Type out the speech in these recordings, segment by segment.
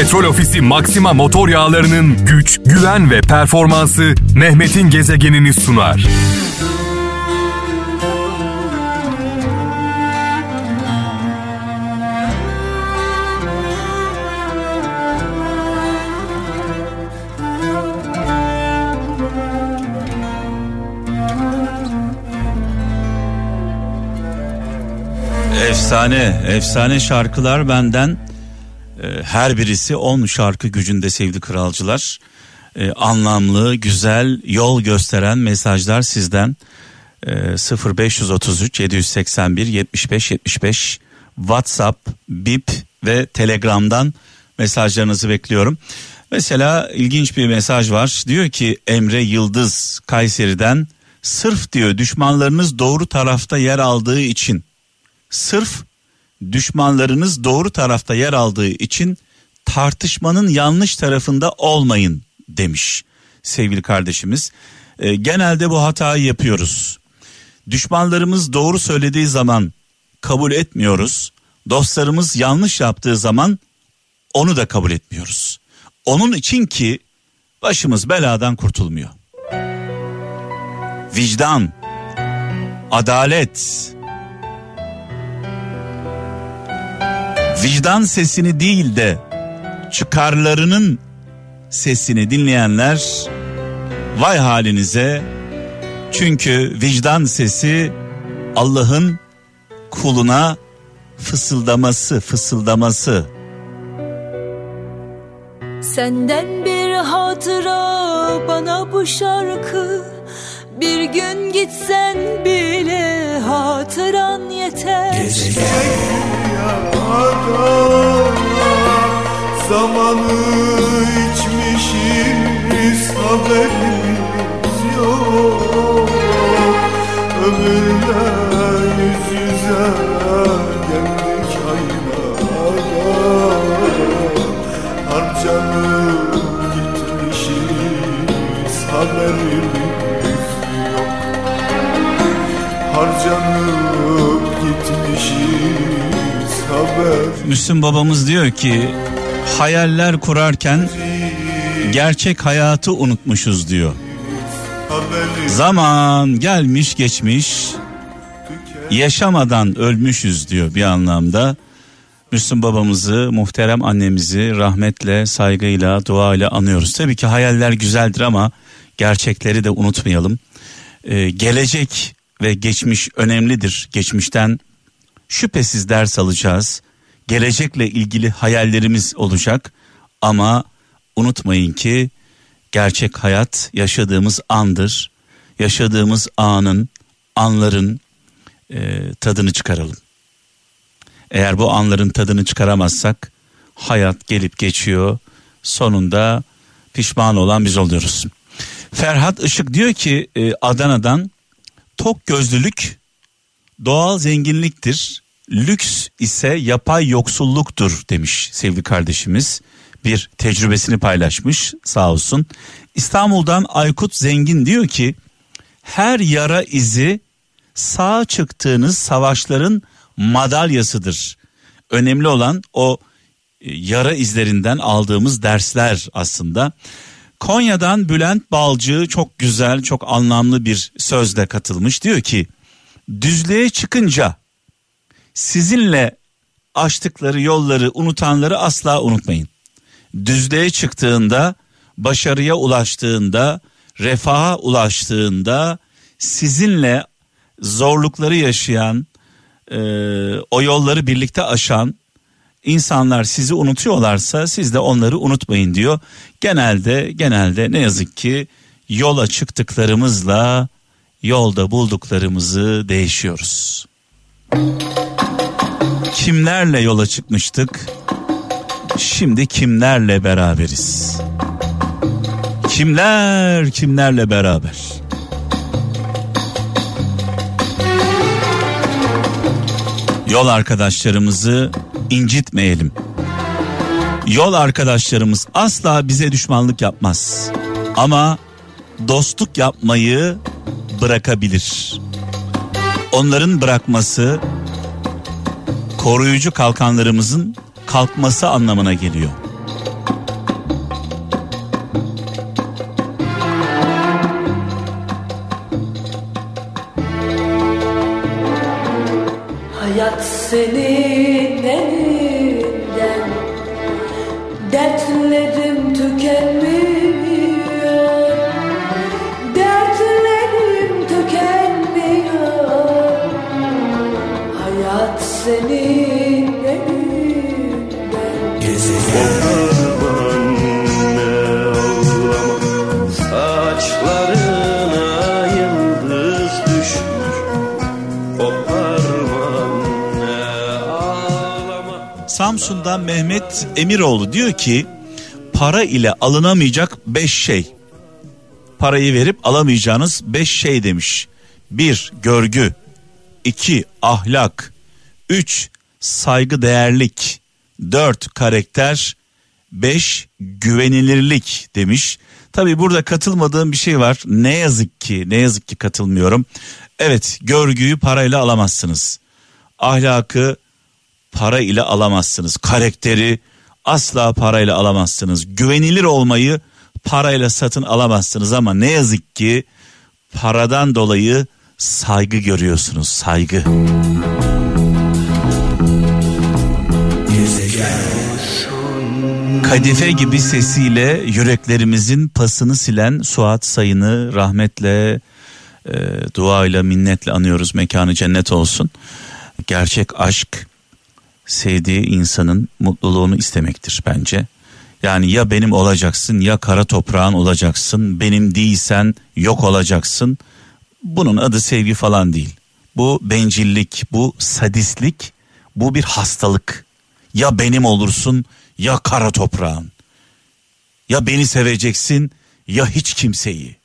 Petrol Ofisi Maxima motor yağlarının güç, güven ve performansı Mehmet'in gezegenini sunar. Efsane, efsane şarkılar benden. Ee, her birisi 10 şarkı gücünde sevgili kralcılar. Ee, anlamlı, güzel, yol gösteren mesajlar sizden. Ee, 0533 781 75 75 WhatsApp, Bip ve Telegram'dan mesajlarınızı bekliyorum. Mesela ilginç bir mesaj var. Diyor ki Emre Yıldız Kayseri'den sırf diyor düşmanlarınız doğru tarafta yer aldığı için sırf düşmanlarınız doğru tarafta yer aldığı için tartışmanın yanlış tarafında olmayın demiş sevgili kardeşimiz. E, genelde bu hatayı yapıyoruz. Düşmanlarımız doğru söylediği zaman kabul etmiyoruz. Dostlarımız yanlış yaptığı zaman onu da kabul etmiyoruz. Onun için ki başımız beladan kurtulmuyor. Vicdan, adalet, vicdan sesini değil de çıkarlarının sesini dinleyenler vay halinize. Çünkü vicdan sesi Allah'ın kuluna fısıldaması fısıldaması. Senden bir hatıra bana bu şarkı. Bir gün gitsen bile hatıran yeter Zamanı Müslüm babamız diyor ki hayaller kurarken gerçek hayatı unutmuşuz diyor. Zaman gelmiş geçmiş yaşamadan ölmüşüz diyor bir anlamda. Müslüm babamızı, muhterem annemizi rahmetle, saygıyla, duayla anıyoruz. Tabii ki hayaller güzeldir ama gerçekleri de unutmayalım. Ee, gelecek ve geçmiş önemlidir. Geçmişten şüphesiz ders alacağız. Gelecekle ilgili hayallerimiz olacak ama unutmayın ki gerçek hayat yaşadığımız andır. Yaşadığımız anın, anların e, tadını çıkaralım. Eğer bu anların tadını çıkaramazsak hayat gelip geçiyor. Sonunda pişman olan biz oluyoruz. Ferhat Işık diyor ki e, Adana'dan tok gözlülük doğal zenginliktir. Lüks ise yapay yoksulluktur demiş sevgili kardeşimiz. Bir tecrübesini paylaşmış sağ olsun. İstanbul'dan Aykut Zengin diyor ki her yara izi sağ çıktığınız savaşların madalyasıdır. Önemli olan o e, yara izlerinden aldığımız dersler aslında. Konya'dan Bülent Balcı çok güzel, çok anlamlı bir sözle katılmış. Diyor ki, düzlüğe çıkınca sizinle açtıkları yolları unutanları asla unutmayın. Düzlüğe çıktığında, başarıya ulaştığında, refaha ulaştığında sizinle zorlukları yaşayan, e, o yolları birlikte aşan insanlar sizi unutuyorlarsa siz de onları unutmayın diyor. Genelde genelde ne yazık ki yola çıktıklarımızla yolda bulduklarımızı değişiyoruz. Kimlerle yola çıkmıştık? Şimdi kimlerle beraberiz? Kimler kimlerle beraber? Yol arkadaşlarımızı incitmeyelim. Yol arkadaşlarımız asla bize düşmanlık yapmaz. Ama dostluk yapmayı bırakabilir. Onların bırakması koruyucu kalkanlarımızın kalkması anlamına geliyor. Hayat senin elinden Dertlerim tükenmiş Samsun'dan Mehmet Emiroğlu diyor ki para ile alınamayacak beş şey. Parayı verip alamayacağınız beş şey demiş. Bir görgü, iki ahlak, üç saygı değerlik, dört karakter, beş güvenilirlik demiş. Tabi burada katılmadığım bir şey var. Ne yazık ki ne yazık ki katılmıyorum. Evet görgüyü parayla alamazsınız. Ahlakı para ile alamazsınız. Karakteri asla parayla alamazsınız. Güvenilir olmayı parayla satın alamazsınız ama ne yazık ki paradan dolayı saygı görüyorsunuz. Saygı. Kadife gibi sesiyle yüreklerimizin pasını silen Suat Sayın'ı rahmetle, e, duayla, minnetle anıyoruz. Mekanı cennet olsun. Gerçek aşk sevdiği insanın mutluluğunu istemektir bence. Yani ya benim olacaksın ya kara toprağın olacaksın. Benim değilsen yok olacaksın. Bunun adı sevgi falan değil. Bu bencillik, bu sadistlik, bu bir hastalık. Ya benim olursun ya kara toprağın. Ya beni seveceksin ya hiç kimseyi.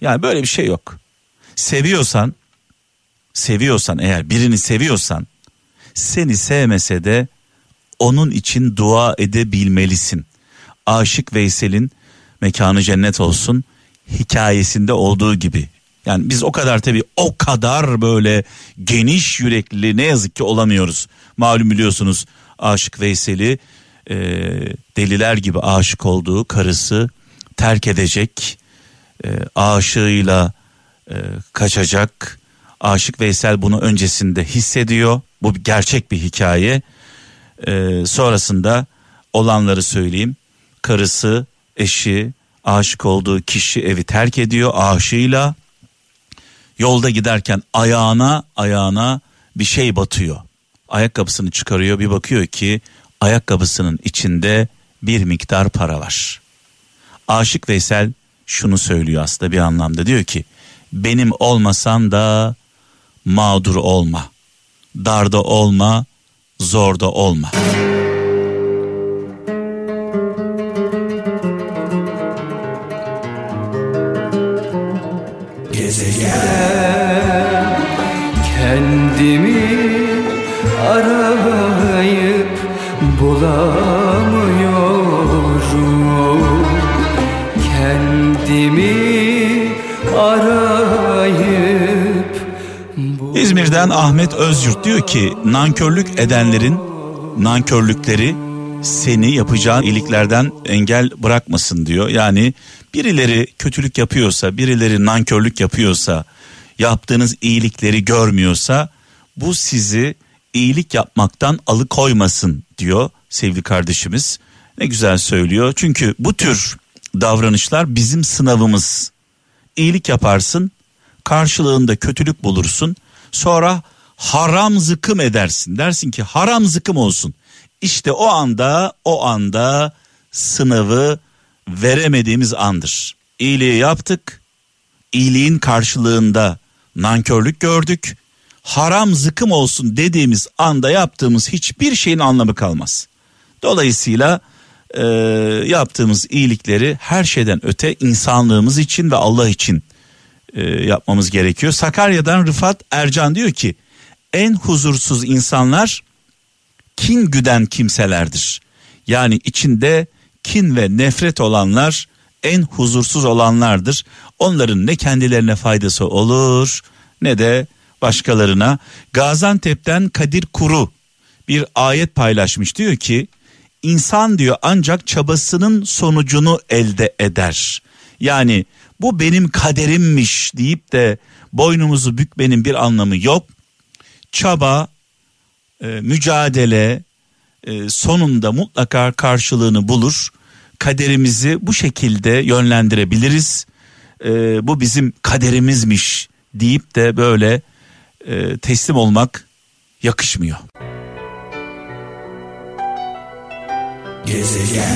Yani böyle bir şey yok. Seviyorsan, seviyorsan eğer birini seviyorsan seni sevmese de onun için dua edebilmelisin. Aşık Veysel'in mekanı cennet olsun hikayesinde olduğu gibi. Yani biz o kadar tabii o kadar böyle geniş yürekli ne yazık ki olamıyoruz. Malum biliyorsunuz Aşık Veysel'i e, deliler gibi aşık olduğu karısı terk edecek. E, aşığıyla e, kaçacak. Aşık Veysel bunu öncesinde hissediyor. Bu gerçek bir hikaye. Ee, sonrasında olanları söyleyeyim. Karısı, eşi, aşık olduğu kişi evi terk ediyor aşığıyla. Yolda giderken ayağına ayağına bir şey batıyor. Ayakkabısını çıkarıyor bir bakıyor ki ayakkabısının içinde bir miktar para var. Aşık Veysel şunu söylüyor aslında bir anlamda diyor ki benim olmasan da mağdur olma. Darda olma, zorda olma. İzmir'den Ahmet Özyurt diyor ki nankörlük edenlerin nankörlükleri seni yapacağın iyiliklerden engel bırakmasın diyor. Yani birileri kötülük yapıyorsa, birileri nankörlük yapıyorsa, yaptığınız iyilikleri görmüyorsa bu sizi iyilik yapmaktan alıkoymasın diyor sevgili kardeşimiz. Ne güzel söylüyor. Çünkü bu tür davranışlar bizim sınavımız. İyilik yaparsın, karşılığında kötülük bulursun. Sonra haram zıkım edersin. Dersin ki haram zıkım olsun. İşte o anda o anda sınavı veremediğimiz andır. İyiliği yaptık. İyiliğin karşılığında nankörlük gördük. Haram zıkım olsun dediğimiz anda yaptığımız hiçbir şeyin anlamı kalmaz. Dolayısıyla e, yaptığımız iyilikleri her şeyden öte insanlığımız için ve Allah için e, yapmamız gerekiyor. Sakarya'dan Rıfat Ercan diyor ki en huzursuz insanlar kin güden kimselerdir. Yani içinde kin ve nefret olanlar en huzursuz olanlardır. Onların ne kendilerine faydası olur ne de başkalarına. Gaziantep'ten Kadir Kuru bir ayet paylaşmış diyor ki insan diyor ancak çabasının sonucunu elde eder. Yani bu benim kaderimmiş deyip de boynumuzu bükmenin bir anlamı yok. Çaba e, mücadele e, sonunda mutlaka karşılığını bulur. Kaderimizi bu şekilde yönlendirebiliriz. E, bu bizim kaderimizmiş deyip de böyle teslim olmak yakışmıyor.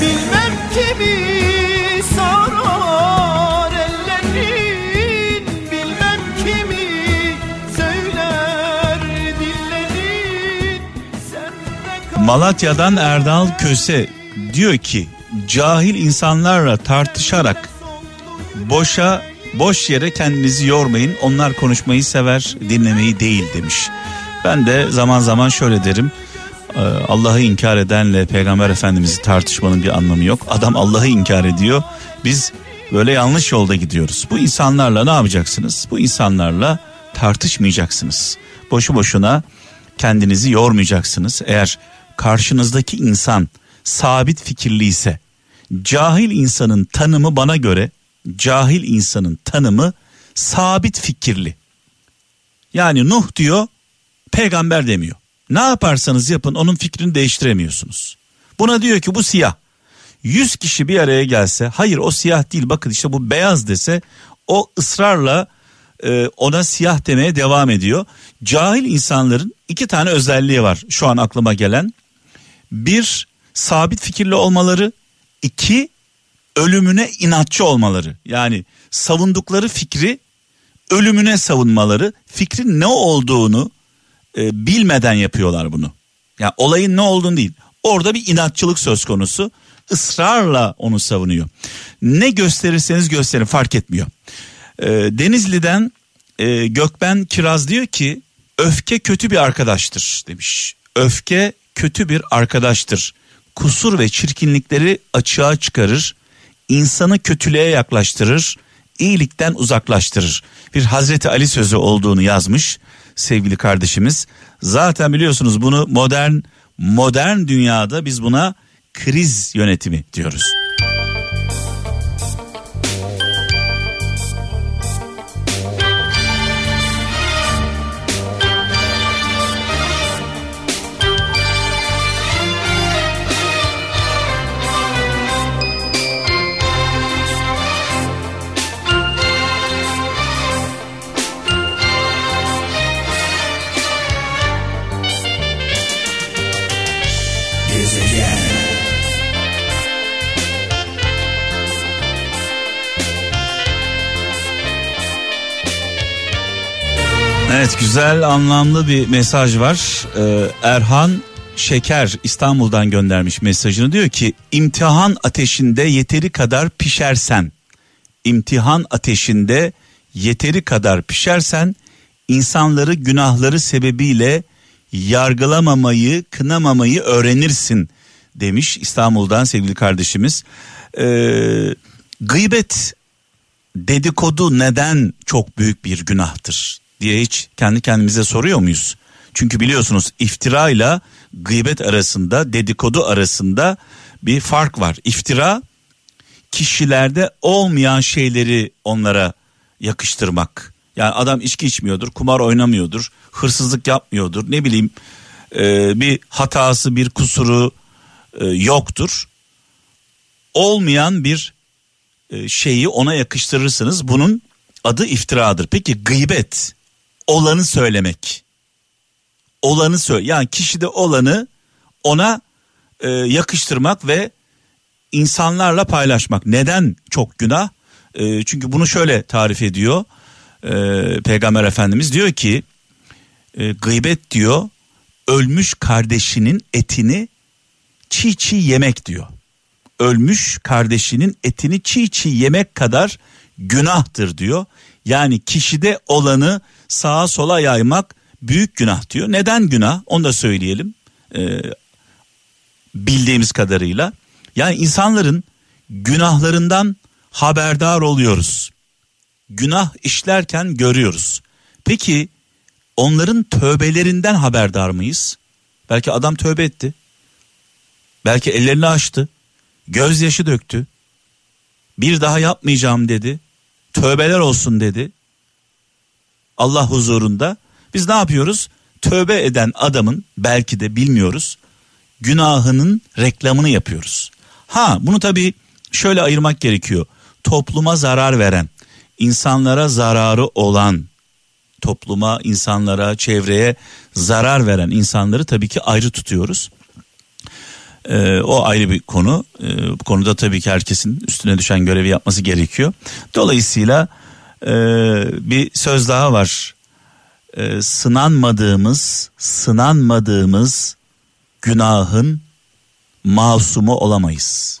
Bilmem kimi Malatya'dan Erdal Köse diyor ki cahil insanlarla tartışarak boşa boş yere kendinizi yormayın. Onlar konuşmayı sever, dinlemeyi değil demiş. Ben de zaman zaman şöyle derim. e, Allah'ı inkar edenle Peygamber Efendimiz'i tartışmanın bir anlamı yok. Adam Allah'ı inkar ediyor. Biz böyle yanlış yolda gidiyoruz. Bu insanlarla ne yapacaksınız? Bu insanlarla tartışmayacaksınız. Boşu boşuna kendinizi yormayacaksınız. Eğer karşınızdaki insan sabit fikirli ise cahil insanın tanımı bana göre cahil insanın tanımı sabit fikirli. Yani Nuh diyor peygamber demiyor. Ne yaparsanız yapın onun fikrini değiştiremiyorsunuz. Buna diyor ki bu siyah. 100 kişi bir araya gelse hayır o siyah değil bakın işte bu beyaz dese o ısrarla e, ona siyah demeye devam ediyor. Cahil insanların iki tane özelliği var şu an aklıma gelen. Bir sabit fikirli olmaları, iki ölümüne inatçı olmaları. Yani savundukları fikri ölümüne savunmaları, fikrin ne olduğunu e, bilmeden yapıyorlar bunu. Yani olayın ne olduğunu değil. Orada bir inatçılık söz konusu. ısrarla onu savunuyor. Ne gösterirseniz gösterin fark etmiyor. E, Denizli'den e, Gökben Kiraz diyor ki öfke kötü bir arkadaştır demiş. Öfke kötü bir arkadaştır. Kusur ve çirkinlikleri açığa çıkarır. insanı kötülüğe yaklaştırır. iyilikten uzaklaştırır. Bir Hazreti Ali sözü olduğunu yazmış sevgili kardeşimiz. Zaten biliyorsunuz bunu modern modern dünyada biz buna kriz yönetimi diyoruz. Evet güzel anlamlı bir mesaj var. Ee, Erhan Şeker İstanbul'dan göndermiş mesajını diyor ki imtihan ateşinde yeteri kadar pişersen imtihan ateşinde yeteri kadar pişersen insanları günahları sebebiyle yargılamamayı kınamamayı öğrenirsin demiş İstanbul'dan sevgili kardeşimiz. Ee, gıybet dedikodu neden çok büyük bir günahtır diye hiç kendi kendimize soruyor muyuz? Çünkü biliyorsunuz iftira ile gıybet arasında dedikodu arasında bir fark var. İftira kişilerde olmayan şeyleri onlara yakıştırmak. Yani adam içki içmiyordur, kumar oynamıyordur, hırsızlık yapmıyordur, ne bileyim e, bir hatası, bir kusuru e, yoktur. Olmayan bir e, şeyi ona yakıştırırsınız. Bunun adı iftiradır. Peki gıybet olanı söylemek. Olanı söyle yani kişide olanı ona e, yakıştırmak ve insanlarla paylaşmak. Neden çok günah? E, çünkü bunu şöyle tarif ediyor e, Peygamber Efendimiz diyor ki e, gıybet diyor ölmüş kardeşinin etini çiğ çiğ yemek diyor. Ölmüş kardeşinin etini çiğ çiğ yemek kadar günahtır diyor. Yani kişide olanı sağa sola yaymak büyük günah diyor. Neden günah? Onu da söyleyelim. Ee, bildiğimiz kadarıyla. Yani insanların günahlarından haberdar oluyoruz. Günah işlerken görüyoruz. Peki onların tövbelerinden haberdar mıyız? Belki adam tövbe etti. Belki ellerini açtı. Gözyaşı döktü. Bir daha yapmayacağım dedi. Tövbeler olsun dedi. Allah huzurunda. Biz ne yapıyoruz? tövbe eden adamın belki de bilmiyoruz günahının reklamını yapıyoruz. Ha bunu tabii şöyle ayırmak gerekiyor. Topluma zarar veren, insanlara zararı olan, topluma, insanlara, çevreye zarar veren insanları tabii ki ayrı tutuyoruz. Ee, o ayrı bir konu. Ee, bu konuda tabii ki herkesin üstüne düşen görevi yapması gerekiyor. Dolayısıyla bir söz daha var. Ee, sınanmadığımız, sınanmadığımız günahın masumu olamayız.